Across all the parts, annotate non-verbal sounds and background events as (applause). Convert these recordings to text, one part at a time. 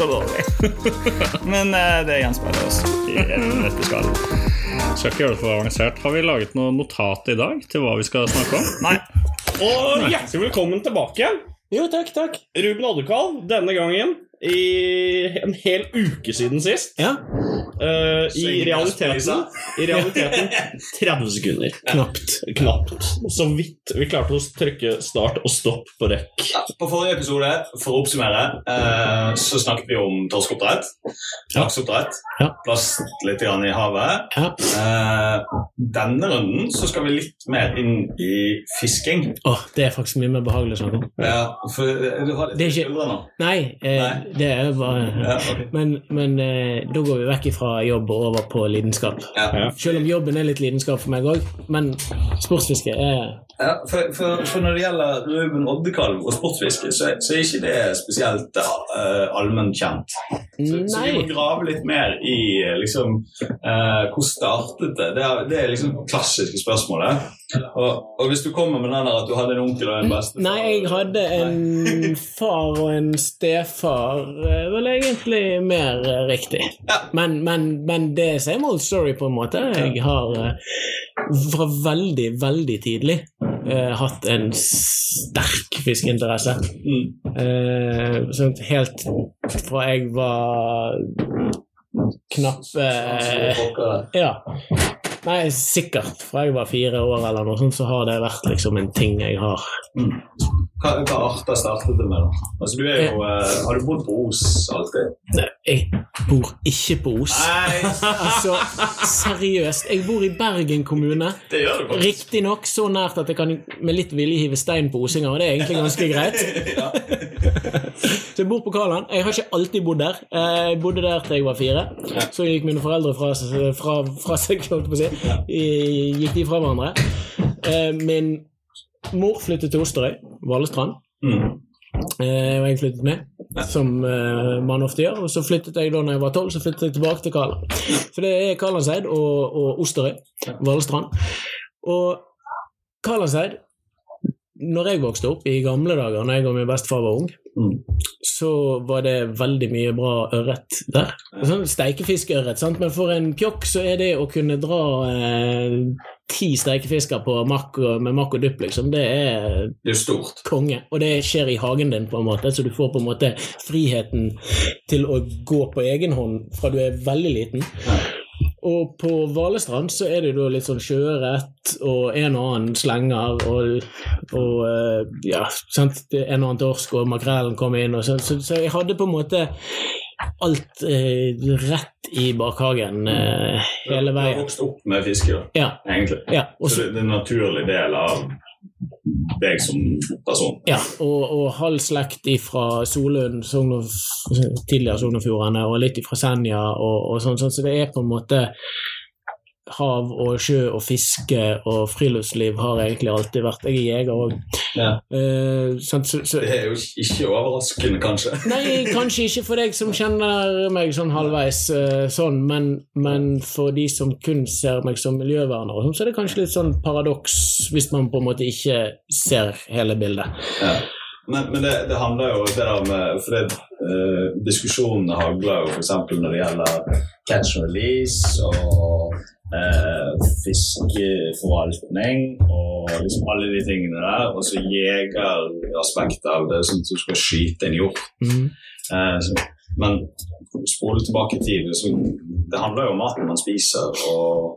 Det er så dårlig. (laughs) men uh, det gjenspeiler oss i dette skallen. Skal ikke gjøre det for avansert. Har vi laget noe notat i dag til hva vi skal snakke om? Nei. Og hjertelig velkommen tilbake igjen. Jo, takk, takk. Ruben Oddekalv, denne gangen i en hel uke siden sist. Ja, Eh, I realiteten I realiteten (laughs) 30 sekunder. knapt. Knapt. Så vidt vi klarte å trykke start og stopp på rekk. På forrige episode, for å oppsummere, uh, så snakket vi om torskeoppdrett. Lakseoppdrett. Ja. Plast litt grann i havet. Ja. Uh, denne runden så skal vi litt mer inn i fisking. Åh, det er faktisk mye mer behagelig å snakke om. Ja, for du har litt Det er ikke- skuldre nå. Nei, eh, Nei. det er bare Ja, okay. Men, men eh, da går vi vekk ifra jobb og over på lidenskap. Ja. Selv om jobben er litt lidenskap for meg òg, men sportsfiske er Ja, for, for, for når det gjelder Ruben Oddekalv og sportsfiske, så, så er ikke det spesielt uh, allmennkjent. Så, så vi må grave litt mer i eh, liksom, uh, hvor startet det? Det er, det er liksom klassiske spørsmålet. Og, og hvis du kommer med den der at du hadde en onkel og en bestefar Nei, jeg hadde en (laughs) far og en stefar. eh, Vel egentlig mer eh, riktig. Ja. Men, men, men det er same old story, på en måte. Jeg har eh, fra veldig, veldig tidlig uh, hatt en sterk fiskeinteresse. Mm. Eh, sånn helt fra jeg var knappe Ja. Nei, sikkert. Fra jeg var fire år eller noe sånt, så har det vært liksom en ting jeg har Hva, hva arter startet det med? da? Altså, du er jo, eh, har du bodd på Os alltid? Nei, Jeg bor ikke på Os. Nei, (laughs) Altså, seriøst. Jeg bor i Bergen kommune. det gjør du faktisk. Riktignok så nært at jeg kan med litt vilje hive stein på osinger, og det er egentlig ganske greit. (laughs) Så jeg bor på Kaland. Jeg har ikke alltid bodd der. Jeg bodde der til jeg var fire. Så gikk mine foreldre fra, fra, fra seg, holdt på å si. Gikk de fra hverandre. Eh, Min mor flyttet til Osterøy, Valestrand. Mm. Eh, og jeg flyttet med, som eh, man ofte gjør. Og så flyttet jeg da når jeg var tolv, så flyttet jeg tilbake til Kaland. For det er Kalandseid og, og Osterøy. Valestrand. Og Kalandseid når jeg vokste opp i gamle dager, når jeg og min bestefar var ung, Mm. så var det veldig mye bra ørret der. Sånn Steikefiskørret, sant? Men for en pjokk så er det å kunne dra eh, ti steikefisker med makk og dupp, liksom, det er Det er stort. konge. Og det skjer i hagen din, på en måte, så du får på en måte friheten til å gå på egen hånd fra du er veldig liten. Og på Valestrand så er det jo litt sånn sjøørret og en og annen slenger og, og eh, ja, sant? En og annen torsk og makrellen kom inn og sånn. Så, så jeg hadde på en måte alt eh, rett i bakhagen eh, hele Du har veien. vokst opp med fiske, da, Ja. egentlig. ja. Også, så det, det er en naturlig del av deg som person. Ja, og, og halv slekt fra Solund, Sogn tidligere Sogn og og litt fra Senja og, og sånn, sånn, så det er på en måte hav og sjø og fiske og friluftsliv har egentlig alltid vært Jeg er jeger òg. Ja. Så, så, Det er jo ikke overraskende, kanskje. (laughs) Nei, kanskje ikke for deg som kjenner meg sånn halvveis, uh, sånn, men, men for de som kun ser meg som miljøverner, sånn, så er det kanskje litt sånn paradoks hvis man på en måte ikke ser hele bildet. Ja. Men, men det, det handler jo det der med For det, eh, diskusjonene hagler jo f.eks. når det gjelder catch and release og eh, fiskeforvaltning og liksom alle de tingene der. Og så jegeraspektet av det, sånn at du skal skyte en hjort. Mm. Eh, så, men spole tilbake i tid så Det handler jo om maten man spiser og,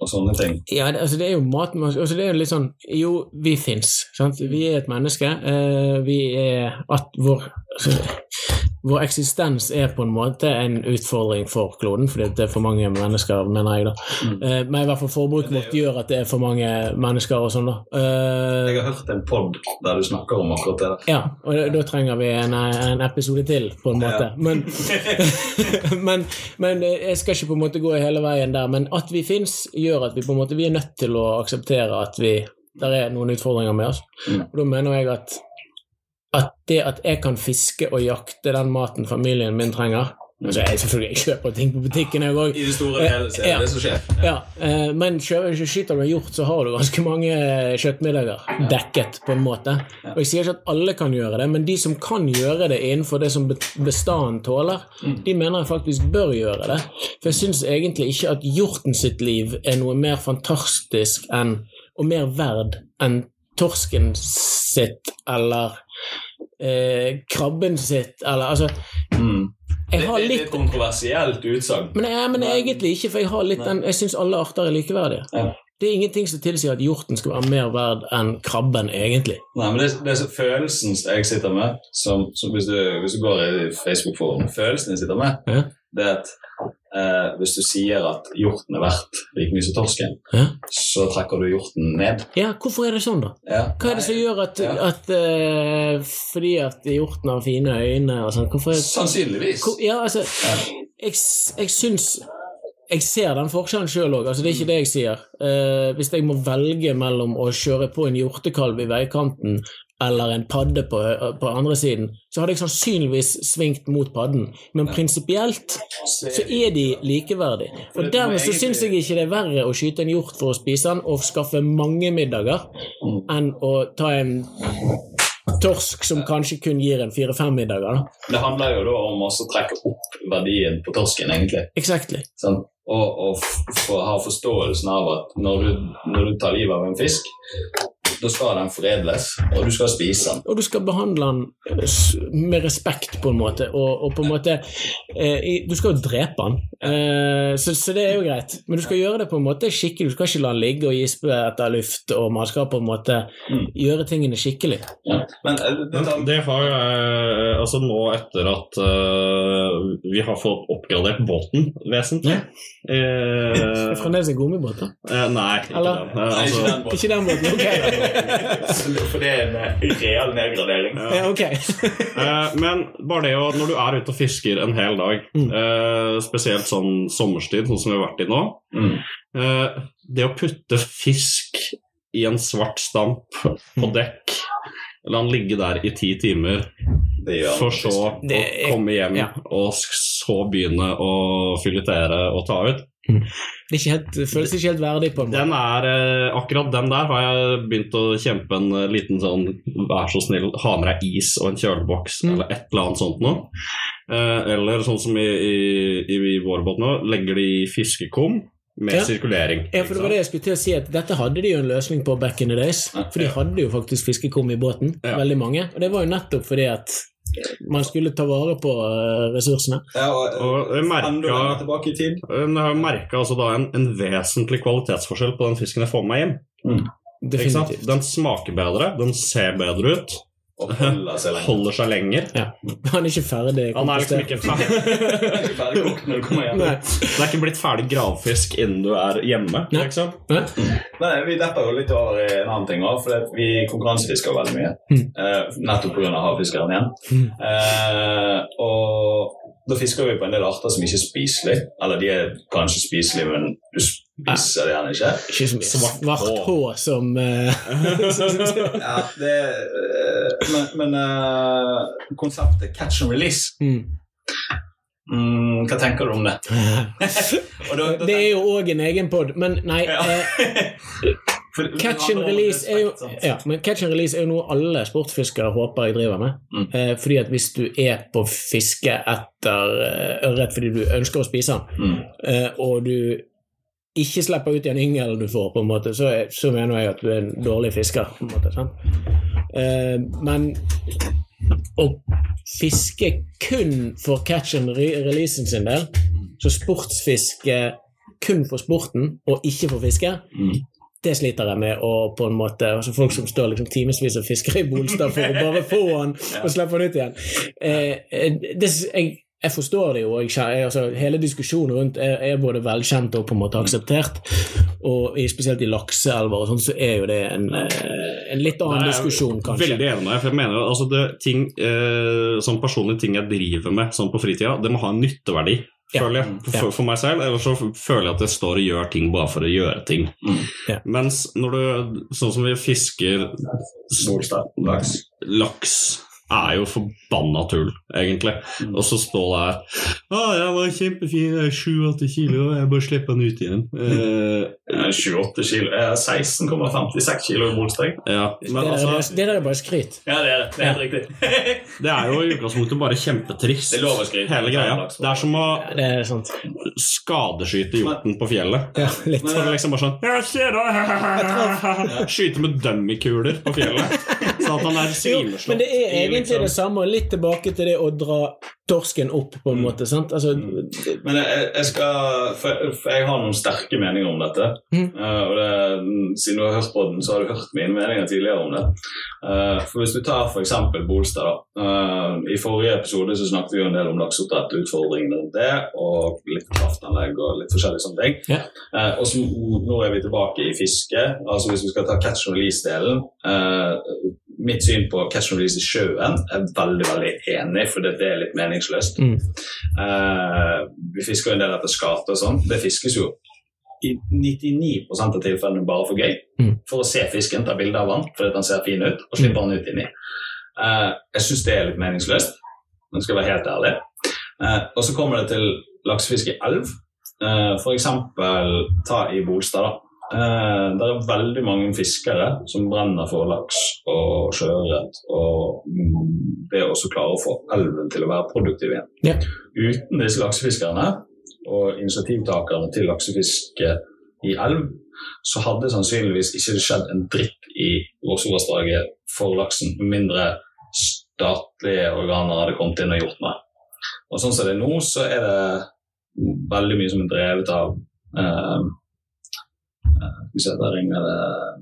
og sånne ting. Ja, det, altså det er jo mat altså det er litt sånn Jo, vi fins. Vi er et menneske. Eh, vi er at vår, altså, vår eksistens er på en måte en utfordring for kloden, fordi det er for mange mennesker, mener jeg. da. Eh, Men i hvert fall forbruket vårt gjør at det er for mange mennesker og sånn. da. Eh, Jeg har hørt en pod der du snakker om akkurat det. Ja, og da, da trenger vi en, en episode til, på en måte. (laughs) Men, men, men jeg skal ikke på en måte gå hele veien der. Men at vi fins, gjør at vi på en måte vi er nødt til å akseptere at vi der er noen utfordringer med oss. Mm. Og da mener jeg at, at det at jeg kan fiske og jakte den maten familien min trenger altså jeg, Selvfølgelig jeg kjøper ting på butikken, jeg òg. I det store og hele så er det Ja. det som skjer. Ja, eh, men skyter du en hjort, så har du ganske mange kjøttmiddager dekket, på en måte. Og Jeg sier ikke at alle kan gjøre det, men de som kan gjøre det innenfor det som be- bestanden tåler, de mener jeg faktisk bør gjøre det. For jeg syns egentlig ikke at hjorten sitt liv er noe mer fantastisk enn, og mer verd enn torsken sitt eller eh, krabben sitt, eller altså Mm. Jeg Det, har det, det er litt et kontroversielt utsagn. men, ja, men egentlig ikke, for jeg har litt den Jeg syns alle arter er likeverdige. Ja. Det er ingenting som tilsier at hjorten skal være mer verd enn krabben, egentlig. Nei, men det, det er så følelsen jeg sitter med, som, som hvis, du, hvis du går i Facebook-forum Følelsen jeg sitter med, Ja. Det er at eh, hvis du sier at hjorten er verdt like mye som torsken, Ja. så trekker du hjorten ned. Ja, hvorfor er det sånn, da? Ja. Hva er det som gjør at, Ja. at eh, Fordi at hjorten har fine øyne og sånn Hvorfor er Sannsynligvis. hvor, Ja, altså Jeg, jeg syns jeg ser den forskjellen sjøl òg. Altså, det er ikke det jeg sier. Eh, hvis jeg må velge mellom å kjøre på en hjortekalv i veikanten eller en padde på, på andre siden, så hadde jeg sannsynligvis svingt mot padden. Men prinsipielt så er de likeverdige. Og dermed så syns jeg ikke det er verre å skyte en hjort for å spise den og skaffe mange middager, Mm. enn å ta en torsk som kanskje kun gir en fire-fem middager. da. Det handler jo da om å trekke opp verdien på torsken, egentlig. Exactly. Sånn. Og, og f- få ha forståelsen av at når du, når du tar livet av en fisk, da skal den foredles, og du skal spise den. Og du skal behandle den eh, med respekt, på en måte. Og, og på en måte eh, Du skal jo drepe den, eh, så, så det er jo greit. Men du skal gjøre det på en måte skikkelig. Du skal ikke la den ligge og gispe etter luft, og man skal på en måte Mm. gjøre tingene skikkelig. Ja. Men eh, det, Men det har jeg Altså nå etter at uh, vi har fått oppgradert båten vesentlig ja. eh, (laughs) fremdeles en gummibåt, da. eh, Nei, ikke Eller? den. Eh, altså, ikke den båten. Ikke den båten, ok. (laughs) For det er en eh, real nedgradering. Ja, ok. (laughs) Eh, men bare det å Når du er ute og fisker en hel dag, Mm. eh, spesielt sånn sommerstid, sånn som vi har vært i nå Mm. eh, Det å putte fisk i en svart stamp på dekk, la den ligge der i ti timer, for så å komme hjem ja. og så begynne å filetere og ta ut Det, er ikke helt, det føles ikke helt verdig, på en måte. Den er, eh, akkurat den der har jeg begynt å kjempe en eh, liten sånn Vær så snill, ha med deg is og en kjøleboks Mm. eller et eller annet sånt noe. Eh, eller sånn som i, i, i vår båt nå, legger de i fiskekum med Ja. sirkulering. Ja, for det var det jeg skulle til å si, at dette hadde de jo en løsning på back in the days. For de hadde jo faktisk fiskekum i båten, Ja. veldig mange. Og det var jo nettopp fordi at man skulle ta vare på eh, ressursene. Ja, og, Og jeg merka- har merka altså da en, en vesentlig kvalitetsforskjell på den fisken jeg får med meg hjem. Mm. Definitivt. Den smaker bedre, den ser bedre ut, Og holder seg lenger. holder seg lenger. Ja. Han er ikke ferdig Han er liksom ikke ferdig. (laughs) Ferdig kokt når du kommer hjem. Nei. Det er ikke blitt ferdig gravfisk innen du er hjemme. Nei. Liksom. Nei. Nei, Vi depper jo litt over i en annen ting òg, for vi konkurransefisker veldig mye. Mm. Uh, nettopp pga. havfiskeren igjen. Mm. Uh, og da fisker vi på en del arter som ikke er spiselige. Eller de er kanskje spiselige, men du spiser det gjerne ikke. Ikke som Svart svart hår. som (laughs) uh... Ja, det, eh, men men uh, konseptet catch and release, mm. mm, hva tenker du om det? (laughs) Da- da Det er jo òg en egen pod, men nei Ja. eh, (laughs) For Catch and release jo ja, men catch and release er jo noe alle sportsfiskere håper jeg driver med. Mm. Eh, fordi at hvis du er på fiske etter eh, ørret fordi du ønsker å spise den, Mm. eh, og du ikke slipper ut den yngelen yngel du får, på en måte, så, så mener jeg at du er en dårlig fisker. på en måte, sant? Eh, men å fiske kun for catch and re releasen sin del, så sportsfiske kun for sporten og ikke for fiske, Mm. det sliter jeg med. Og på en måte, altså Folk som står liksom timevis og fisker i Bolstad for å bare få han (laughs) og slippe han ut igjen. Eh, eh, det, jeg, jeg forstår det jo. Jeg, altså, hele diskusjonen rundt er, er både velkjent og på en måte akseptert. Og i, spesielt i lakseelver og sånn, så er jo det en, eh, en litt annen Nei, diskusjon, kanskje. Veldig enig med deg. for jeg mener altså det, ting, eh, Sånn personlige ting jeg driver med sånn på fritida, det må ha en nytteverdi. Ja. Føler jeg, for, Ja. for meg selv. Eller så føler jeg at jeg står og gjør ting bare for å gjøre ting. Mm. Ja. Mens når du Sånn som vi fisker laks. Er jo forbanna tull, egentlig. Mm. Og så står det her Å, jeg var kjempefin, jeg er 7-8 kilo, jeg bør slippe den ut igjen. Eh, Eh, 28 kilo. Jeg har 16,56 kilo i Bolstad. ja, men der, altså det der er bare skryt. Ja, det er det. Det er helt riktig. (laughs) Det er jo i utgangspunktet bare kjempetrist, Det lover skryt. hele greia. Det er som å Ja, det er sant. skadeskyte hjorten på fjellet. Ja, litt. Så det liksom bare sånn da! Skyte med dummykuler på fjellet. (laughs) Sånn at han er svimeslått. men det er egentlig liksom- det samme, og litt tilbake til det å dra torsken opp, på en måte. sant? Altså, Men jeg, jeg skal for, for jeg har noen sterke meninger om dette. Mm. Uh, og det, Siden du har hørt på den, så har du hørt mine meninger tidligere om det. Uh, for Hvis du tar f.eks. Bolstad. da. uh, I forrige episode så snakket vi jo en del om lakseoppdrett, utfordringene rundt det, og litt kraftanlegg og litt forskjellige sånne ting. Yeah. Eh, og så Nå er vi tilbake i fiske. altså Hvis vi skal ta catch and release-delen eh, Mitt syn på catch and release i sjøen er veldig veldig enig, for det, det er litt meningsløst. Mm. Uh, vi fisker jo en del etter skate og sånn. Det fiskes jo i 99% av tilfellene bare for gøy. Mm. For å se fisken, ta bilde av den fordi den ser fin ut, og slippe den ut inni. Uh, jeg syns det er litt meningsløst, men skal være helt ærlig. Uh, og så kommer det til laksefiske i elv. Uh, eksempel ta i Bolstad, da. Eh, det er veldig mange fiskere som brenner for laks og sjøørret, og mm, det å klare å få elven til å være produktiv igjen. Ja. Uten disse laksefiskerne og initiativtakerne til laksefiske i elv, så hadde sannsynligvis ikke det skjedd en dritt i Vårsovassdraget for laksen, med mindre statlige organer hadde kommet inn og gjort noe. Og sånn som det er nå, så er det veldig mye som er drevet av eh, Skal vi se, ringer det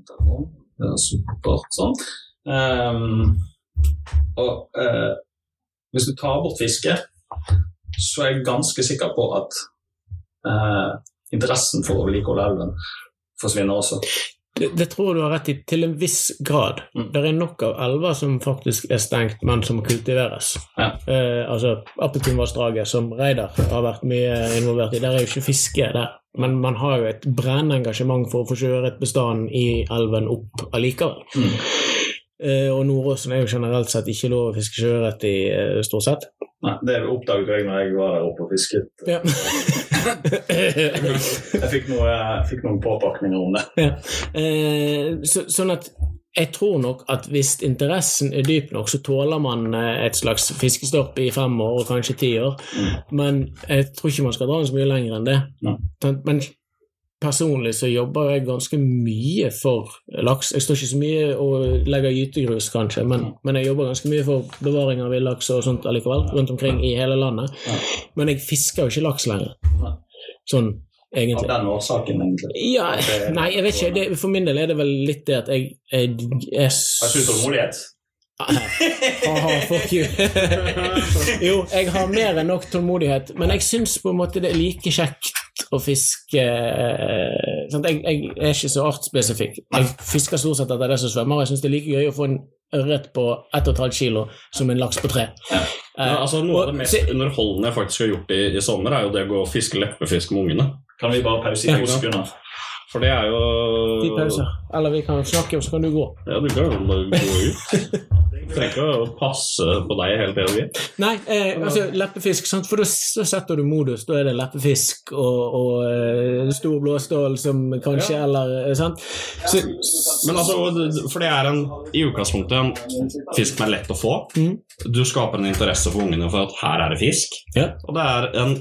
telefon. Er supert sånn. Um, og uh, hvis du tar bort fiske, så er jeg ganske sikker på at uh, interessen for å vedlikeholde elven forsvinner også. Det, det tror du har rett i, til en viss grad. Mm. Det er nok av elver som faktisk er stengt, men som kultiveres. Ja. Eh, altså Appeltunvassdraget, som Reidar har vært mye involvert i, der er jo ikke fiske der. Men man har jo et brennende engasjement for å få sjøørretbestanden i elven opp allikevel. Mm. Eh, og Nordåsen er jo generelt sett ikke lov å fiske sjøørret i, eh, stort sett. Nei, det oppdaget jeg når jeg var der oppe og fisket. Ja. Jeg fikk, noe, jeg fikk noen påpakninger om det. Ja. Eh, så, sånn at jeg tror nok at hvis interessen er dyp nok, så tåler man eh, et slags fiskestopp i fem år og kanskje ti år. Men jeg tror ikke man skal dra den så mye lenger enn det. Ja. Men personlig så jobber jeg ganske mye for laks. Jeg står ikke så mye og legger gytegrus, kanskje, men, men jeg jobber ganske mye for bevaring av villaks og sånt allikevel, rundt omkring i hele landet. Men jeg fisker jo ikke laks lenger. Sånn egentlig. Av den årsaken, egentlig. Ja, nei, jeg vet ikke. Det, for min del er det vel litt det at jeg, jeg, jeg Har ikke tålmodighet? Haha, fuck you. (laughs) jo, jeg har mer enn nok tålmodighet, men jeg syns på en måte det er like kjekt å fiske eh. Jeg, jeg er ikke så artsspesifikk. Jeg fisker stort sett etter det som svømmer, og jeg syns det er like gøy å få en ørret på 1,5 kilo som en laks på tre. Ja. Eh, Ja, altså Noe av det mest underholdende jeg faktisk har gjort i, i sommer, er jo det å gå og fiske leppefisk med ungene. Kan vi bare pause i Ja. to sekunder? For det er jo Ti pauser. Eller vi kan snakke, og så kan du gå. Ja, du kan jo bare gå ut. Du trenger ikke å passe på deg hele tiden. Nei, eh, altså leppefisk, sant? for da setter du modus. Da er det leppefisk og, og eh, stor blåstål som kanskje, eller eh, sant? Så, Men altså, for det er en, i utgangspunktet en fisk som er lett å få. Mm. Du skaper en interesse for ungene for at her er det fisk. Ja. Og det er en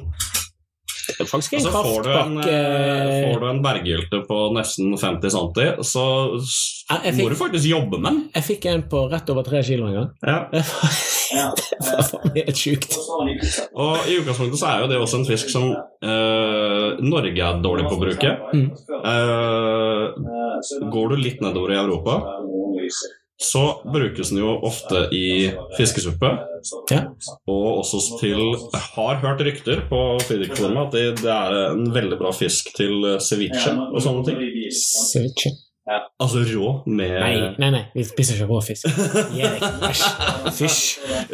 faktisk en altså, kraftpakke eh, får du en berggylte på nesten 50 cm, så jeg, jeg fikk, må du faktisk jobbe med den. Jeg fikk en på rett over tre kilo en gang. Ja. Det (laughs) var, det var helt sjukt. Og i utgangspunktet så er jo det også en fisk som eh, Norge er dårlig på å bruke. Mm. Eh, går du litt nedover i Europa, så brukes den jo ofte i fiskesuppe. Ja. Og også til Jeg Har hørt rykter på Fidrik-forumet at det, det er en veldig bra fisk til eh, ceviche og sånne ting. Ceviche. Altså rå med Nei, nei, nei, vi spiser ikke rå fisk. (laughs) Æsj.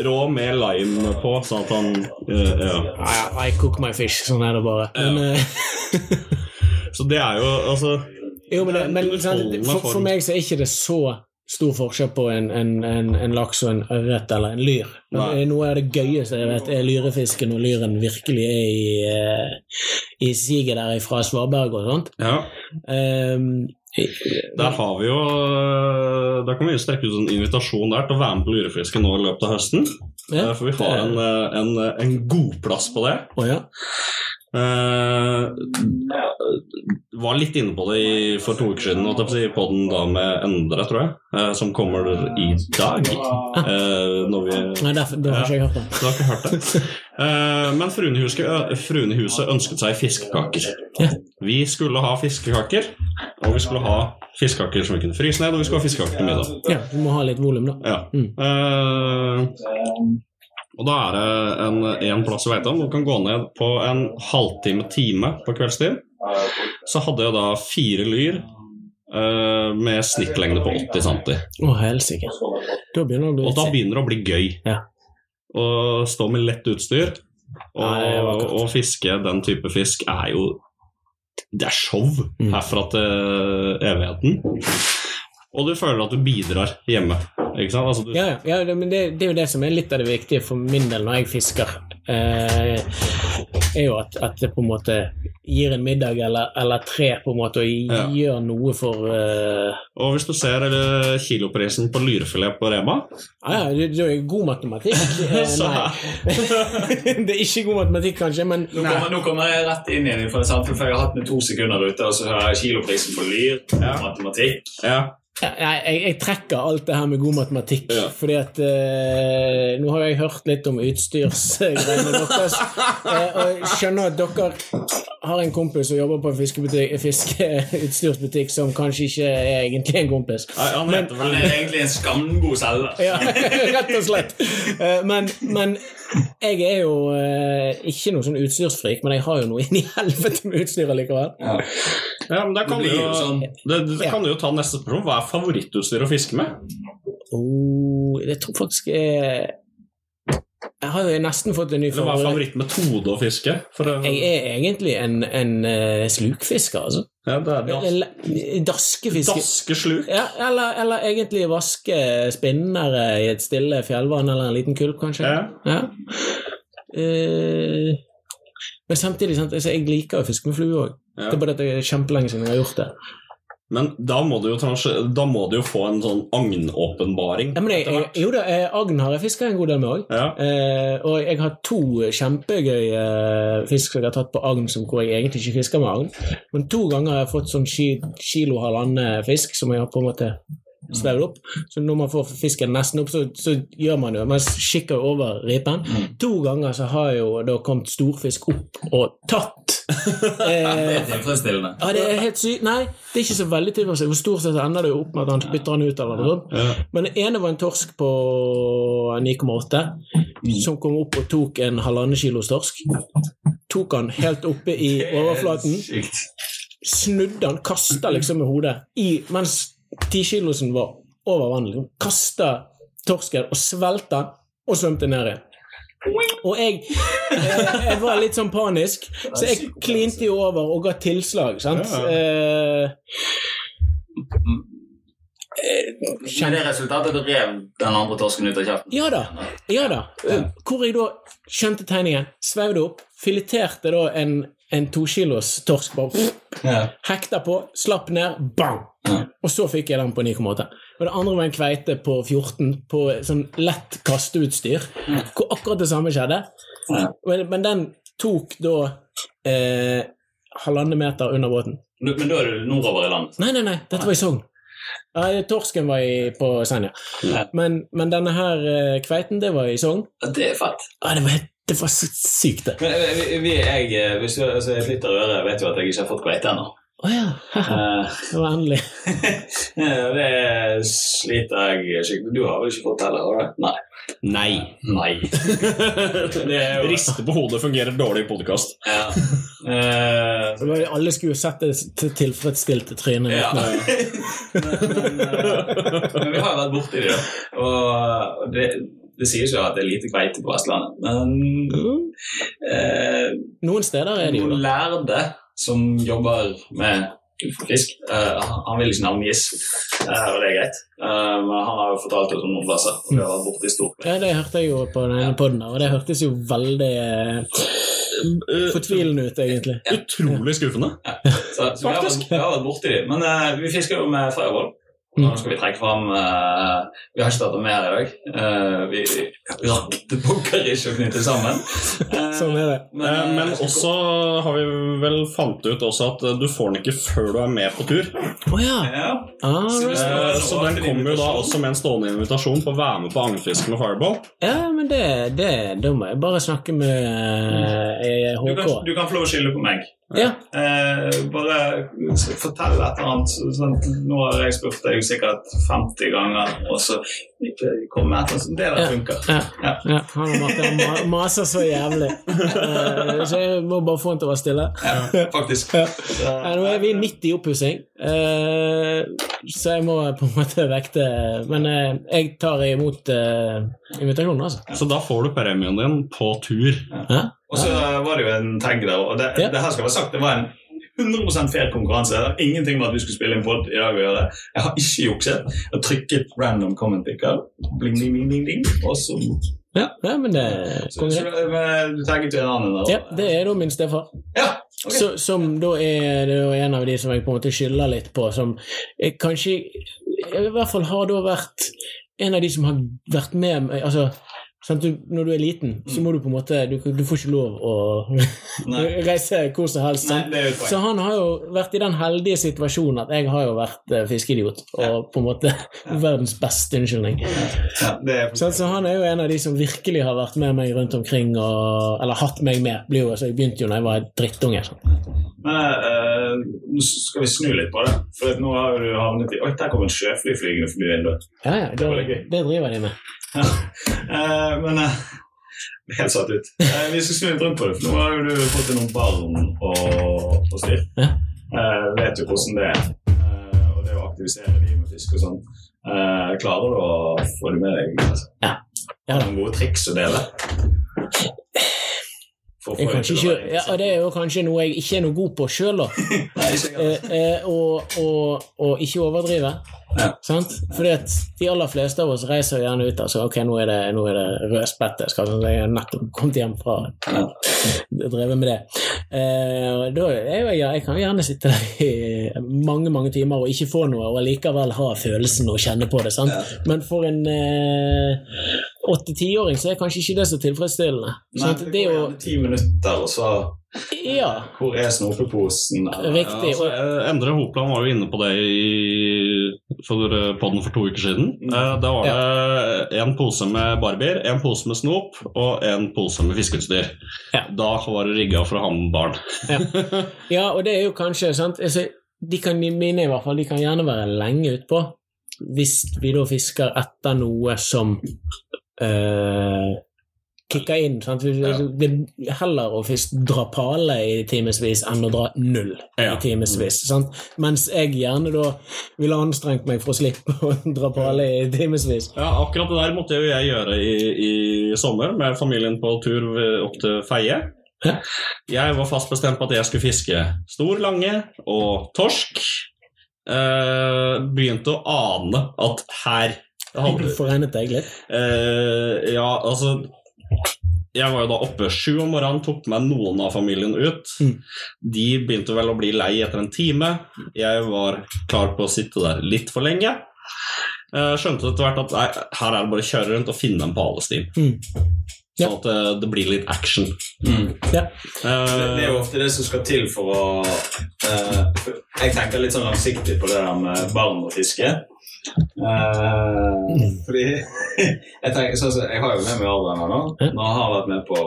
Rå med lime på, sånn at han uh, ja. I, I cook my fish. Sånn er det bare. Men, uh... (laughs) Så det er jo altså jo, men, det, men for, for meg så er ikke det så stor forskjell på en, en, en, en laks og en ørret eller en lyr. Nei. Noe av det gøyeste jeg vet, er lyrefisken når lyren virkelig er i, eh, i siget der fra Svaberg og sånt. Ja. Um, Der har vi jo Da kan vi strekke ut en invitasjon der til å være med på Lyrefiske nå i løpet av høsten. Ja, Eh, For vi har en, eh, en, en godplass på det. Oh, ja. Eh, var litt inne på det i, for to uker siden, holdt jeg på den da med Endre, tror jeg, Uh, som kommer i dag. Uh, når vi Nei, derfor, da har ikke jeg hørt det. Du har ikke hørt det? Uh, men fruen i huset, fruen i huset ønsket seg fiskekaker. Ja. Vi skulle ha fiskekaker, og vi skulle ha fiskekaker som vi kunne fryse ned, og vi skulle ha fiskekaker til middag. Ja, du må ha litt volum, da. Ja. Mm. Og da er det en, en plass jeg vet om. Du kan gå ned på en halvtime-time på kveldstid. Så hadde jeg da fire lyr eh, med snittlengde på 80 cm. Å, helsike. Da begynner det å bli Og da begynner det å bli gøy. Ja. Å stå med lett utstyr og, vakkert. og fiske den type fisk er jo Det er show Mm. herfra til evigheten. Og du føler at du bidrar hjemme. Ikke sant? Altså, du, Ja, ja, ja men det, det er jo det som er litt av det viktige for min del når jeg fisker. Eh, er jo at, at det på en måte gir en middag eller, eller tre, på en måte, og Ja. gjør noe for eh, Og hvis du ser eller, kiloprisen på lyrefilet på Rema ja, det, det er god matematikk. (laughs) Eh, nei. (laughs) det er ikke god matematikk, kanskje, men Nå kommer, nå kommer jeg rett inn igjen, for, for jeg har hatt med to sekunder ute, og så hører jeg kiloprisen på lyr, Ja. matematikk. Ja, jeg, jeg, jeg trekker alt det her med god matematikk. Ja. Fordi at eh, Nå har jeg hørt litt om utstyrsgreiene (laughs) deres. Eh, og skjønner at dere har en kompis som jobber på en fiskeutstyrsbutikk som kanskje ikke er egentlig en kompis. Nei, han men, Han er egentlig en skamgod selger. Ja, (laughs) rett og slett. Eh, Men, men jeg er jo eh, ikke noe sånn utstyrsfrik, men jeg har jo noe (laughs) inn i helvete med utstyret likevel. Ja, men da kan Det du jo, sånn. det, det kan du jo ta neste spørsmål. Hva er favorittutstyr å fiske med? Oh, jeg tror faktisk jeg, jeg har jo nesten fått en ny forhold. hva er favoritt. favorittmetode å fiske? Å, Jeg er egentlig en, en eh, slukfisker, altså. ja, det er das, Eller Daskefisker. daskesluk. Ja, eller, eller egentlig vaske spinnere i et stille fjellvann eller en liten kulp, kanskje. Ja. Ja. Uh, men samtidig, sant, altså, jeg liker å fiske med flue òg. Ja. Det er bare at det er kjempelenge siden jeg har gjort det. Men da må du jo, da må du jo få en sånn agnåpenbaring. Ja, men jeg, jeg, jo da, eh, agn har jeg fiska en god del med òg. Ja. Eh, og jeg har to kjempegøye fisk som jeg har tatt på agn som hvor jeg egentlig ikke fisker med agn. Men to ganger har jeg fått sånn ki kilo halvannen fisk som jeg har på en måte svevd opp. Så når man får fisken nesten opp, så, så gjør man jo Man kikker over ripen. To ganger så har jo da kommet storfisk opp og tatt. (laughs) Det Eh, er tilfredsstillende. ja, det er helt sykt. Nei, det er ikke så veldig tilfredsstillende. Stort sett ender det jo opp med at han bytter han ut. eller noe sånt. Men den ene var en torsk på 9,8 som kom opp og tok en halvannen kilos torsk. Tok han helt oppe i overflaten, snudde han, kasta liksom med hodet i, mens tikilosen var over vannet. Liksom. Kasta torsken og svelta den, og svømte ned igjen. Og jeg, eh, jeg var litt sånn panisk, så jeg klinte jo over og ga tilslag. sant? Eh, Men det resultatet du rev den andre torsken ut av kjeften? Ja da. ja da. Eh, Hvor jeg da skjønte tegningen, svevde opp, fileterte da en, en tokilos torsk bare Ja. hekta på, slapp ned, bang! Ja. Og så fikk jeg den på 9,8. Og det andre var en kveite på 14 på sånn lett kasteutstyr, hvor akkurat det samme skjedde. Ja. Men, men den tok da eh, halvannen meter under båten. Men da er du nordover i landet? Nei, nei, nei, dette var i Sogn. Ja, torsken var i, på Senja. Ja. Men, men denne her eh, kveiten, det var i Sogn. Det er fett. Ja, det var, helt- det var så sykt, det. Men eh, vi, vi, jeg, eh, hvis du altså, jeg flytter øret, vet jo at jeg ikke har fått kveite ennå. Å ja. Eh, (laughs) Det var endelig. (laughs) det sliter jeg skikkelig Du har vel ikke fått heller? har du? Nei. Nei. Nei. (laughs) Det er jo Riste på hodet fungerer dårlig i podkast. ja. Uh... Alle skulle jo sett det til- tilfredsstilte trynet. Ja. men, men, men vi har jo vært borti det. Og det, det sies jo at det er lite kveite på Vestlandet. Men Mm. eh, Noen steder er det jo noen lærde som jobber med fisk, eh, han vil ikke navngis, eh, og det er greit. Eh, men han har jo fortalt oss om noen plasser, og vi har vært i stort. Ja, det hørte jeg jo på den poden, og det hørtes jo veldig eh, fortvilende ut, egentlig. Utrolig skuffende. Så, så vi, har vært, vi har vært borti dem. Men uh, vi fisker jo med Firewall. Mm. Nå skal vi trekke fram uh, Vi har ikke det mer i dag. Uh, vi vi det pokker ikke å knytte sammen. Uh, (laughs) Sånn er det. Eh, Men også har vi vel fant ut også at du får den ikke før du er med på tur. Oh, ja. ja. Ah, right. Eh, Så den kommer jo da også med en stående invitasjon på å være med på angelfiske med fireball. ja, men det, det det må jeg bare snakke med HK. Du, kan, du kan få lov å skylde på meg. Ja. Eh, bare fortell et eller annet. Sånn, nå har jeg spurt deg sikkert 50 ganger, og så kom med etter. Det der funker. Ja, Ja. ja, han har maser så jævlig. Eh, så jeg må bare få han til å være stille. Ja, faktisk. Ja. Nå er vi midt i oppussing, eh, så jeg må på en måte vekte Men eh, jeg tar imot invitasjonen, altså. Så da får du premien din på tur. Og så var det jo en tag der, og det, Ja. det her skal være sagt, det var en 100 fair konkurranse. Det har ingenting med at vi skulle spille en pod i dag å gjøre. Jeg har ikke jukset. Jeg har trykket random comment picker, bling, bling, bling, bling, bling, og så Ja, ja men det konge, Du tenker til en annen Da. Ja, det er da min stefar. Ja, okay. Så, som da er det jo en av de som jeg på en måte skylder litt på, som kanskje I hvert fall har da vært en av de som har vært med meg altså, du, Når du er liten, så må du på en måte Du, du får ikke lov å (laughs) reise hvor som helst. Nei. Så han har jo vært i den heldige situasjonen at jeg har jo vært uh, fiskeidiot, og på en måte (laughs) verdens beste unnskyldning. Ja, Så, så han er jo en av de som virkelig har vært med meg rundt omkring, og, eller hatt meg med. Blir jo, altså, jeg begynte jo da jeg var drittunge. Sånn. Men uh, nå skal vi snu litt på det. For nå har du havnet i Oi, der kom en sjøfly flygende forbi vinduet. Ja, ja, det, det driver de med. (laughs) Eh, men eh, Helt satt ut. (laughs) Eh, vi skal snu litt rundt på det, for nå har jo du fått deg noen barn og, og styr. Ja. Eh, vet jo hvordan det er. Eh, og det å aktivisere de med fisk og sånn. Eh, klarer du å få det med deg? Altså? Ja. Ja. Har noen gode triks å dele? Jeg få det ikke, ja, det er jo kanskje noe jeg ikke er noe god på sjøl, da. (laughs) Nei, ikke. Eh, eh, og, og, og ikke overdrive. Ja. Sant? Fordi at de aller fleste av oss reiser gjerne ut og altså, ok, nå er det, nå er det rødspette. Skal sånn, jeg har nettopp kommet hjem fra Ja. (laughs) drevet med det. Eh, da er jo jeg, jeg kan gjerne sitte der i mange mange timer og ikke få noe, og allikevel ha følelsen og kjenne på det. sant? Ja. Men for en åtte-tiåring så er kanskje ikke det så tilfredsstillende. Nei, sant? det Det går gjerne ti minutter, og så Ja, Hvor er snopeposen? riktig. Altså, eh, Endre Hopland var jo inne på det i for podden for to uker siden. Eh, Da var det en pose med barbier, en pose med snop og en pose med fiskeutstyr. Ja. Da var det rigga for å ha med barn. (laughs) Ja, og det er jo kanskje sant? Altså, de kan, mine i hvert fall, de kan gjerne være lenge utpå hvis vi da fisker etter noe som eh, kicker inn. Sant? Ja. Det er heller å først dra pale i timevis enn å dra null Ja. i timevis. Mens jeg gjerne da ville anstrengt meg for å slippe å dra pale i timevis. Ja, akkurat det der måtte jo jeg gjøre i, i sommer med familien på tur opp til Feie. Ja. Jeg var fast bestemt på at jeg skulle fiske stor lange og torsk. Eh, begynte å ane at her hadde, Foregnet deg litt? eh, Ja, altså Jeg var jo da oppe sju om morgenen, tok med noen av familien ut. Mm. De begynte vel å bli lei etter en time. Jeg var klar på å sitte der litt for lenge. Eh, skjønte etter hvert at nei, her er det bare å kjøre rundt og finne en palestin. Mm. Ja. Sånn at det, det blir litt action. Mm. Ja. Uh, Det, det er jo ofte det som skal til for å uh, Jeg tenker litt sånn langsiktig på det der med barn og fiske. Eh, fordi (laughs) jeg, tenker, så, så, jeg har jo med meg Adrian nå. Nå har han vært med på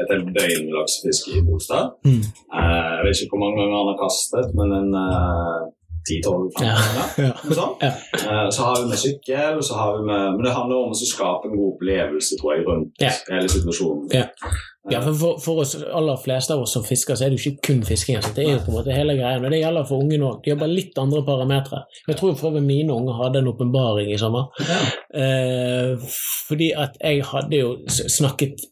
et helt døgn laksefiske i Bolstad. Mm. Uh, jeg vet ikke hvor mange ganger han har kastet, men en uh, 10-12 Ja. (laughs) Ja. Noe. Ja. uh, så har vi med sykkel, så har vi med, men det handler om å skape en god opplevelse tror jeg, rundt hele situasjonen. Ja. For, for, oss aller fleste av oss som fisker, så er det jo ikke kun fisking. Altså. Det er jo på en måte hele greia. Og det gjelder for ungene òg. De har bare litt andre parametere. Jeg tror for mine unger hadde en åpenbaring i sommer. Eh, fordi at jeg hadde jo snakket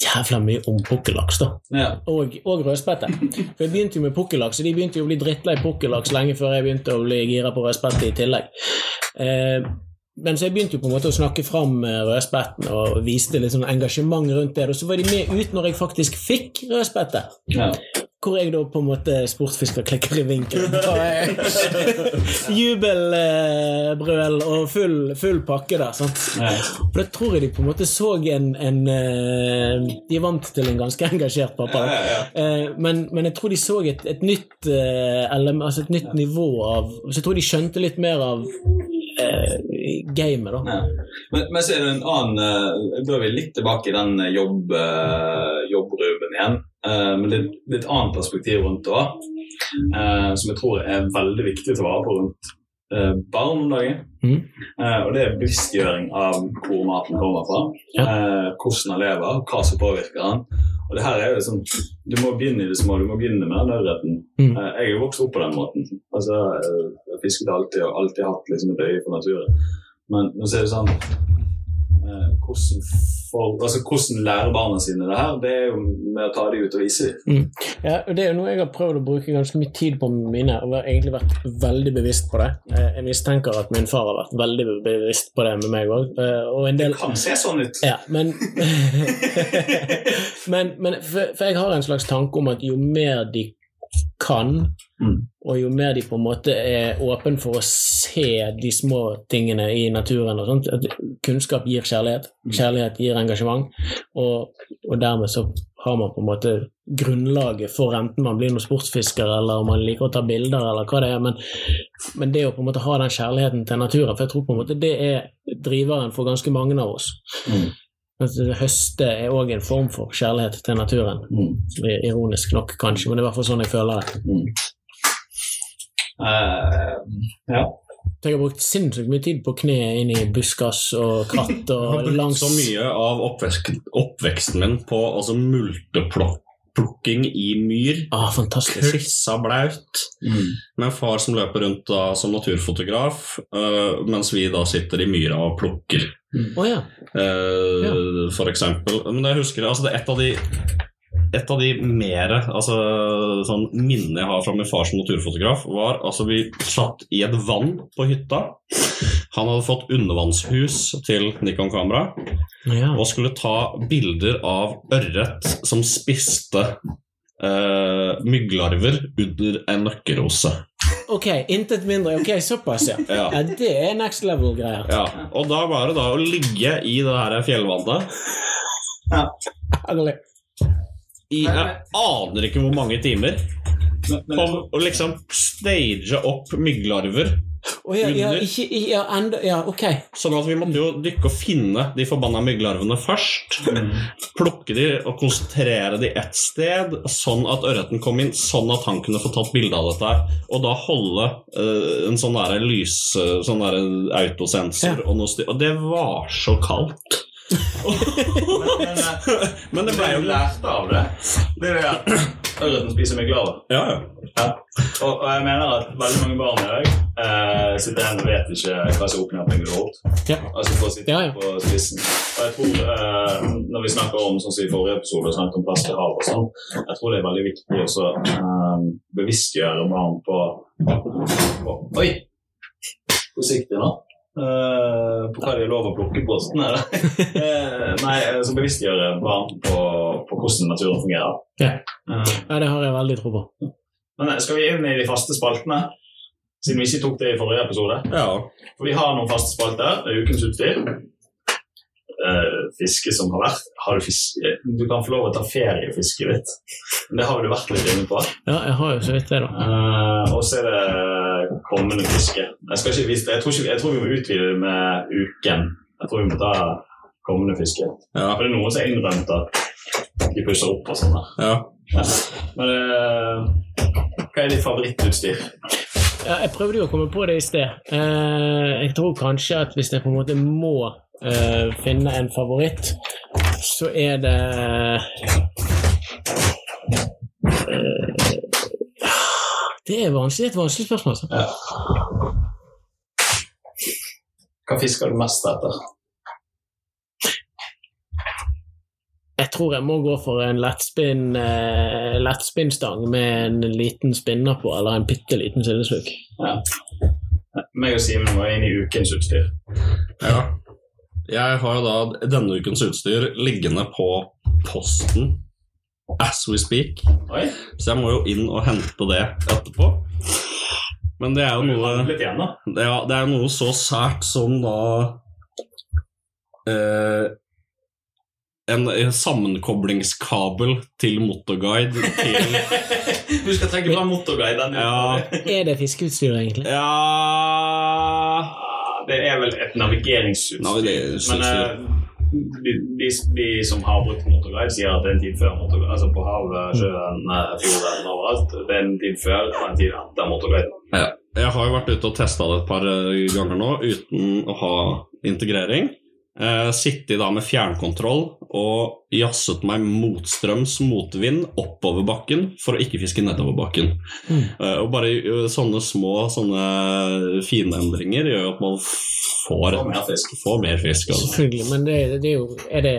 jævla mye om pukkellaks, da. Ja. Og, og rødspette. For jeg begynte jo med pukkellaks, og de begynte jo å bli drittlei pukkellaks lenge før jeg begynte å bli gira på rødspette i tillegg. Eh, men så jeg begynte jo på en måte å snakke fram eh, rødspetten og viste litt sånn engasjement rundt det. Og så var de med ut når jeg faktisk fikk rødspette. Ja. Hvor jeg da på en måte sportsfisker klikker i vinkel. (laughs) Jubelbrøl og full, full pakke der. sant? For da tror jeg de på en måte så en, en eh, De er vant til en ganske engasjert pappa. Eh, men, men jeg tror de så et, et nytt eh, altså et nytt nivå av Så jeg tror de skjønte litt mer av eh, gamet, da. Ja. Men, men så er det en annen eh, er vi litt tilbake i den eh, jobb, eh, jobbruben igjen. Eh, men det, er et annet perspektiv rundt det òg, som jeg tror er veldig viktig å ta vare på rundt eh, barn om dagen. Mm. Eh, og det er bevisstgjøring av hvor maten kommer fra, Ja. eh, hvordan han lever, hva som påvirker han. Og det her er jo sånn, Du må begynne i det små, du må begynne med den ørreten. Eh, jeg er jo vokst opp på den måten. Altså, eh, Jeg fisket alltid og alltid hatt liksom et øye for naturen. Men nå ser det sånn eh, hvordan, for, altså, hvordan lærer barna sine det her? Det er jo med å ta dem ut og vise dem. Ja, og Det er jo noe jeg har prøvd å bruke ganske mye tid på med mine, og har egentlig vært veldig bevisst på det. Eh, Jeg mistenker at min far har vært veldig bevisst på det med meg òg. Og Det kan se sånn ut. Ja, men (laughs) (laughs) Men, men for, for jeg har en slags tanke om at jo mer de kan, Mm. og jo mer de på en måte er åpen for å se de små tingene i naturen og sånt, at kunnskap gir kjærlighet, kjærlighet gir engasjement, og, og dermed så har man på en måte grunnlaget for enten man blir noen sportsfisker eller om man liker å ta bilder eller hva det er, men, men det å på en måte ha den kjærligheten til naturen, for jeg tror på en måte det er driveren for ganske mange av oss. Mm. Høste er òg en form for kjærlighet til naturen. Mm. Ironisk nok, kanskje, men det er i hvert fall sånn jeg føler det. Mm. Uh, ja. Jeg har brukt sinnssykt mye tid på kne inn i buskas og katt Jeg har og brukt langs så mye av oppvekst, oppveksten min på altså multeplukking i myr. Ah, fantastisk. Klissa blaut. Mm. Med far som løper rundt da som naturfotograf, uh, mens vi da sitter i myra og plukker. Å ja. eh, For eksempel. Men jeg husker altså det er et av de et av de mer altså, sånn minnene jeg har fra min far som naturfotograf, var altså vi satt i et vann på hytta. Han hadde fått undervannshus til Nikon-kamera ja. og skulle ta bilder av ørret som spiste eh, mygglarver under en nøkkerose. Ok, intet mindre. Ok, såpass, ja. Ja. ja det er next level-greier. Ja, og da var det da å ligge i det her fjellvannet ja. i Jeg aner ikke hvor mange timer. Og liksom stage opp mygglarver. Å ja, ja, Under. ikke Ja, enda Ja, ok. Sånn at vi måtte jo dykke og finne de forbanna mygglarvene først. Plukke de og konsentrere de ett sted, sånn at ørreten kom inn, sånn at han kunne få tatt bilde av dette. Og da holde uh, en sånn der lys eh, Sånn der autosensor og noe styr. Og det var så kaldt. men, men, (laughs) Men det det ble jo lært av det, det er det at ørreten spiser mygglarver. Ja, ja. Ja. Og, og jeg mener at veldig mange barn i dag eh, sitter igjen og vet ikke hva som er opp ned på en. Ja. Altså for å sitte Ja, ja. på spissen. Og jeg tror, eh, når vi snakker om sånn som i forrige episode, snakket om plast i havet og sånn, jeg tror det er veldig viktig også eh, bevisstgjøre barn på, på Oi! Forsiktig nå. Eh, på hva de er lov å plukke på. posten, eller? (laughs) Eh, nei, altså bevisstgjøre barn på, på hvordan naturen fungerer. Ja. Eh, Ja, det har jeg veldig tro på. men eh, skal vi inn i de faste spaltene? Siden vi ikke tok det i forrige episode. ja. For vi har noen faste spalter. Er Ukens utstyr. Eh, fiske som har vært. Har du, fiske? du kan få lov å ta feriefisket ditt. Det har du vært litt inne på. Ja, jeg har jo så vidt det, da. Uh, og så er det kommende fiske. Jeg, skal ikke vise det. Jeg, tror ikke, jeg tror vi må utvide det med uken. Jeg tror vi må ta kommende fiske. Ja. For det er noen som har innrømt at de pusser opp og sånn. Ja. ja. Men eh, hva er ditt favorittutstyr? Ja, jeg prøvde jo å komme på det i sted. Eh, jeg tror kanskje at hvis jeg på en måte må eh, finne en favoritt, så er det Det er vanskelig, et vanskelig spørsmål. Altså. Hva fisker du mest etter? Jeg tror jeg må gå for en lettspinnstang eh, lettspinnstang med en liten spinner på, eller en bitte liten sildesluk. Ja. Meg og Simen var inne i ukens utstyr. ja. Jeg har jo da denne ukens utstyr liggende på posten as we speak. Oi, Så jeg må jo inn og hente det etterpå. Men det er jo noe igjen, det er, det er noe så sært som da eh, en, en sammenkoblingskabel til motorguide til (laughs) Du skal trekke fram motorguiden. Ja. Er det fiskeutstyr, egentlig? Ja Det er vel et navigeringsutstyr. Navigeringsutstyr. Men eh, de, de, de som har brukt motorguide, sier at det er en tid før motorguide. Altså på havet, sjøen, eh, fjorden, overalt. Det er en tid før og en tid etter motorguide. Ja. Jeg har jo vært ute og testa det et par eh, ganger nå uten å ha integrering. Eh, Sittet da med fjernkontroll og jazzet meg motstrøms motvind oppover bakken for å ikke fiske nedover bakken. Mm. Eh, og bare eh, sånne små sånne fine endringer gjør jo at man får, får mer fisk. får mer fisk. Altså. Selvfølgelig, men det, det er jo Er det,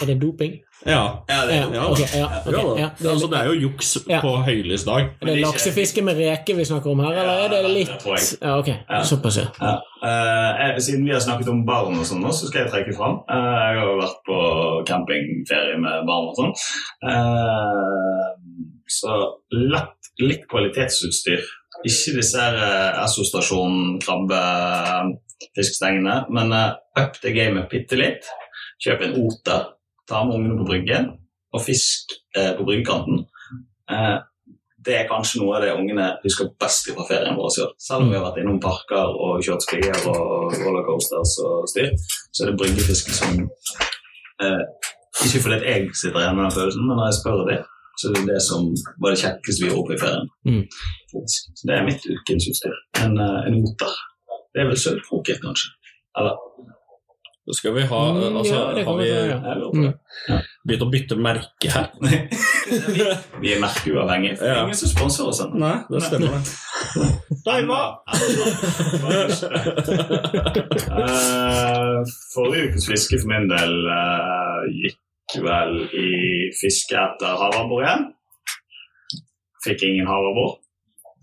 er det doping? Ja. Ja, det, Ja, ja. ok, ja, ok, Ja, da. ja. Det altså, det er jo juks Ja. på høylys dag. Er det laksefiske med reke vi snakker om her, eller er det litt. Ja, ok. Ja. Såpass, ja. Ja. Eh, siden vi har snakket om barn og sånn, nå, så skal jeg trekke fram. Uh, jeg har jo vært på campingferie med barn og sånn. Uh, så lett, litt kvalitetsutstyr. Ikke disse her eh, Esso-stasjon, krabbefiskestengene, men up the gamet bitte litt. Kjøp en oter, ta med ungene på bryggen, og fisk eh, på bryggekanten. Eh, det er kanskje noe av det ungene husker best fra ferien vår. Selv. Selv om vi har vært innom parker og kjørt sklier og rollercoasters og styr, så er det bryggefiske som eh, Ikke fordi jeg sitter igjen med den følelsen, men når jeg spør det, så er det det som var det kjekkeste vi gjorde oppe i ferien. Mm. Så det er mitt ukens utstyr. En, eh, en oter. Det er vel sølvkroken, kanskje. Eller Så skal vi ha Mm, altså, ja, Har vi ja. det. begynt å bytte merke her? (laughs) Vi er merkeuavhengige. Er Ja. ingen som sponser oss ennå. Nei, det stemmer. det. (laughs) (laughs) Eh, forrige ukes fiske for min del uh, gikk vel i fiske etter havabbor igjen. Fikk ingen havabbor.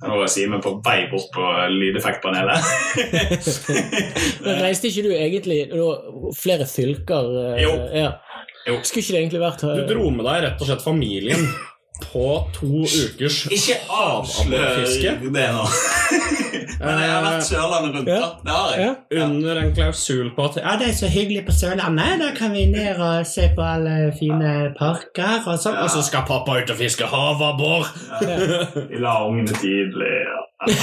Nå var Simen på vei bort på lydeffektpanelet. (laughs) Men reiste ikke du egentlig flere fylker? eh, Jo. Ja. Jo. Skulle ikke det egentlig vært Du dro med deg rett og slett familien på to ukers Ikke avslør det nå. (laughs) Men jeg har vært Sørlandet rundt, da. Det har jeg. Ja. under en klausul på at Ja, det er så hyggelig på Sørlandet. Da kan vi ned og se på alle fine parker og sånn. Og så skal pappa ut og fiske havabbor! Vi la ungene tidlig. Ja. (laughs)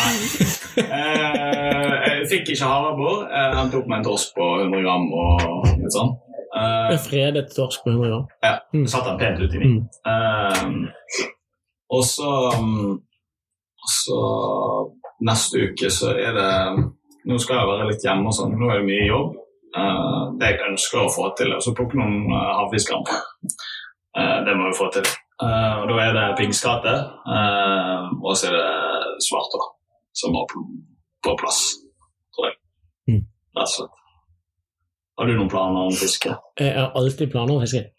Eh, jeg fikk ikke havabbor. Han tok meg en torsk på 100 gram og litt sånn. Eh, En fredet torsk på 100 gram. ja, Mm. satt den pent ut inni. Mm. Uh, og så mm, så neste uke så er det Nå skal jeg være litt hjemme og sånn. Nå er det mye jobb. Uh, det jeg ønsker å få til, er å plukke noen uh, havfiskramper. Uh, det må vi få til. Uh, og da er det piggskate, uh, og så er det svartår som på, på plass, tror jeg. Mm. Rett og slett. Har du noen planer om fiske? Jeg har alltid planer om fiske. (laughs)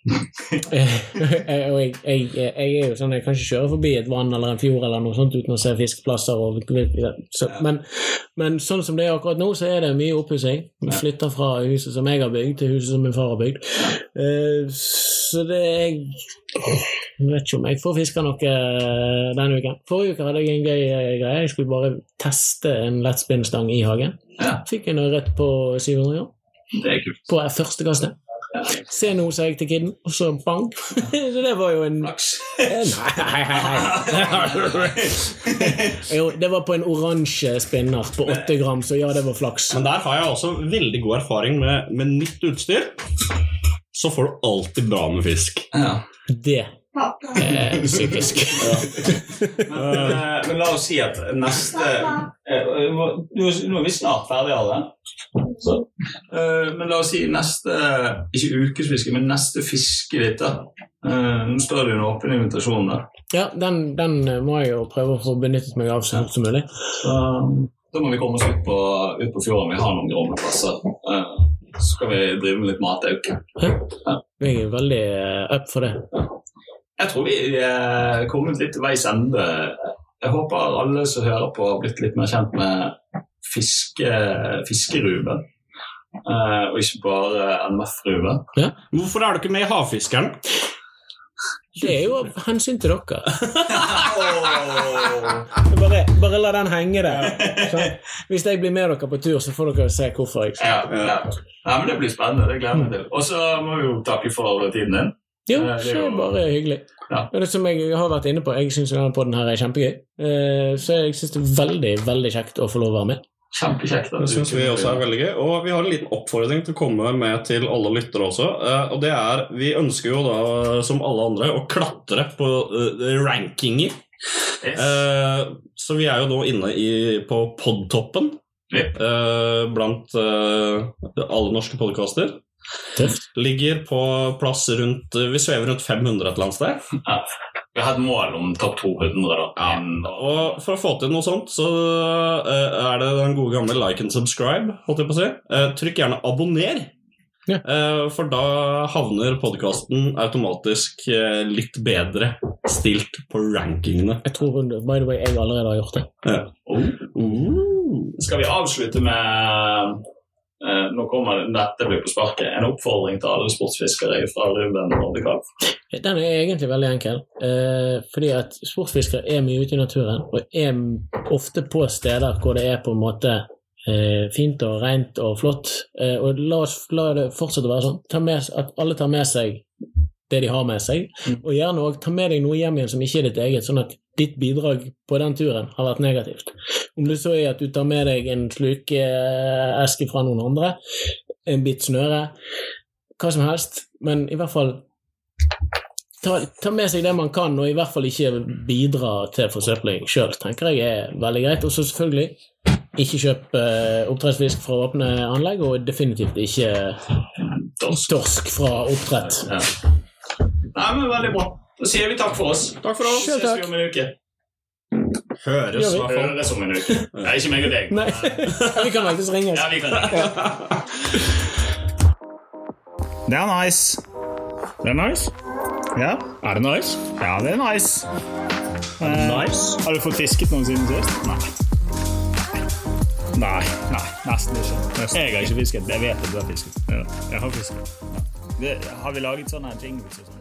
Eh, og jeg, jeg, jeg er jo sånn, jeg kan ikke kjøre forbi et vann eller en fjord eller noe sånt uten å se fiskeplasser. Og, så, men, men sånn som det er akkurat nå, så er det mye oppussing. Flytter fra huset som jeg har bygd, til huset som min far har bygd. Eh, så det er jeg vet ikke om jeg får fiska noe eh, denne uken. Forrige uke hadde jeg en gøy greie. Jeg skulle bare teste en lettspinnstang i hagen. Fikk en ørret på 700 gram Det er kult. på første kastet. Se nå, sa jeg til kiden, og så bang. (laughs) Så det var jo en Flaks. Nei. Jo, det var på en oransje spinner på åtte gram, så ja, det var flaks. Men der har jeg også veldig god erfaring med, med nytt utstyr. Så får du alltid bra med fisk. Ja. Det er psykisk. (laughs) Men, eh, men la oss si at neste eh, Nå er vi snart ferdige, alle. Så, eh, men la oss si neste Ikke ukesfiske, men neste fiske ditt. Eh, Nå står det jo en åpen invitasjon der. Ja, den, den må jeg jo prøve å få benyttet meg av så fort som mulig. Så da må vi komme oss ut på, ut på fjorden. Vi har noen gromme plasser. Eh, Så skal vi drive med litt matauke. Jeg er veldig eh, up for det. Jeg tror vi er kommet litt til veis ende. Jeg håper alle som hører på, har blitt litt mer kjent med fiske, fiskeruben. Uh, og ikke bare NMF-ruben. Hvorfor er du ikke med i Havfiskeren? Det er jo av hensyn til dere. (laughs) Bare, bare la den henge der. Sant? Hvis jeg blir med dere på tur, så får dere se hvorfor jeg Ja, ja. ja, men Det blir spennende. Det gleder jeg meg til. Og så må vi jo takke for tiden din. Jo, det er jo- bare hyggelig. Ja. Det som jeg har vært inne på, jeg syns denne podden her er kjempegøy. Eh, Så jeg syns det er veldig, veldig kjekt å få lov å være med. Kjempekjekt. Det syns vi også er veldig gøy. Og vi har en liten oppfordring til å komme med til alle lyttere også. eh, Og det er Vi ønsker jo da, som alle andre, å klatre på eh, rankinger. Yes. Eh, Så vi er jo nå inne i, på podtoppen Yep. eh, blant alle norske podkaster. Tøft. Ligger på plass rundt Vi svever rundt 500 et eller annet sted. Ja. Vi har et mål om topp 200. da. Ja. Og for å få til noe sånt, så eh, er det den gode gamle like and subscribe. Holdt jeg på å si. Eh, trykk gjerne abonner. Ja. Eh, for da havner podkasten automatisk eh, litt bedre stilt på rankingene. Jeg tror by the way, jeg allerede har gjort det. Uh. Skal vi avslutte med eh, Nå kommer dette blir på sparket. En oppfordring til alle sportsfiskere fra Ruben og Oddekalv. Den er egentlig veldig enkel. Eh, fordi at sportsfiskere er mye ute i naturen, og er ofte på steder hvor det er på en måte eh, fint og rent og flott. Eh, og la, oss, la det fortsette å være sånn. Med, at alle tar med seg det de har med seg, og gjerne òg ta med deg noe hjem igjen som ikke er ditt eget, sånn at ditt bidrag på den turen har vært negativt. Om det så er at du tar med deg en slukeeske fra noen andre, en bit snøre, hva som helst, men i hvert fall ta, ta med seg det man kan, og i hvert fall ikke bidra til forsøpling sjøl, tenker jeg er veldig greit. Og så selvfølgelig, ikke kjøp uh, oppdrettsfisk fra åpne anlegg, og definitivt ikke torsk fra oppdrett. Ja. Nei, men Veldig bra. Da sier vi takk for oss. Takk for oss. Ses vi om en uke. Høres, i hvert fall. Høres om en uke. Nei, ikke meg og deg. Nei, vi kan faktisk ringes. Ja, vi kan det. Det er nice. Det er nice. Ja. Er det nice? Ja, det er nice. Eh, Nice. Har du fått fisket noen siden sist? Nei. Nei, nei, nesten ikke. Jeg har ikke fisket. Jeg vet at du har fisket. Ja, jeg har fisket. Ja. Det, har vi laget sånne jingles og sånn?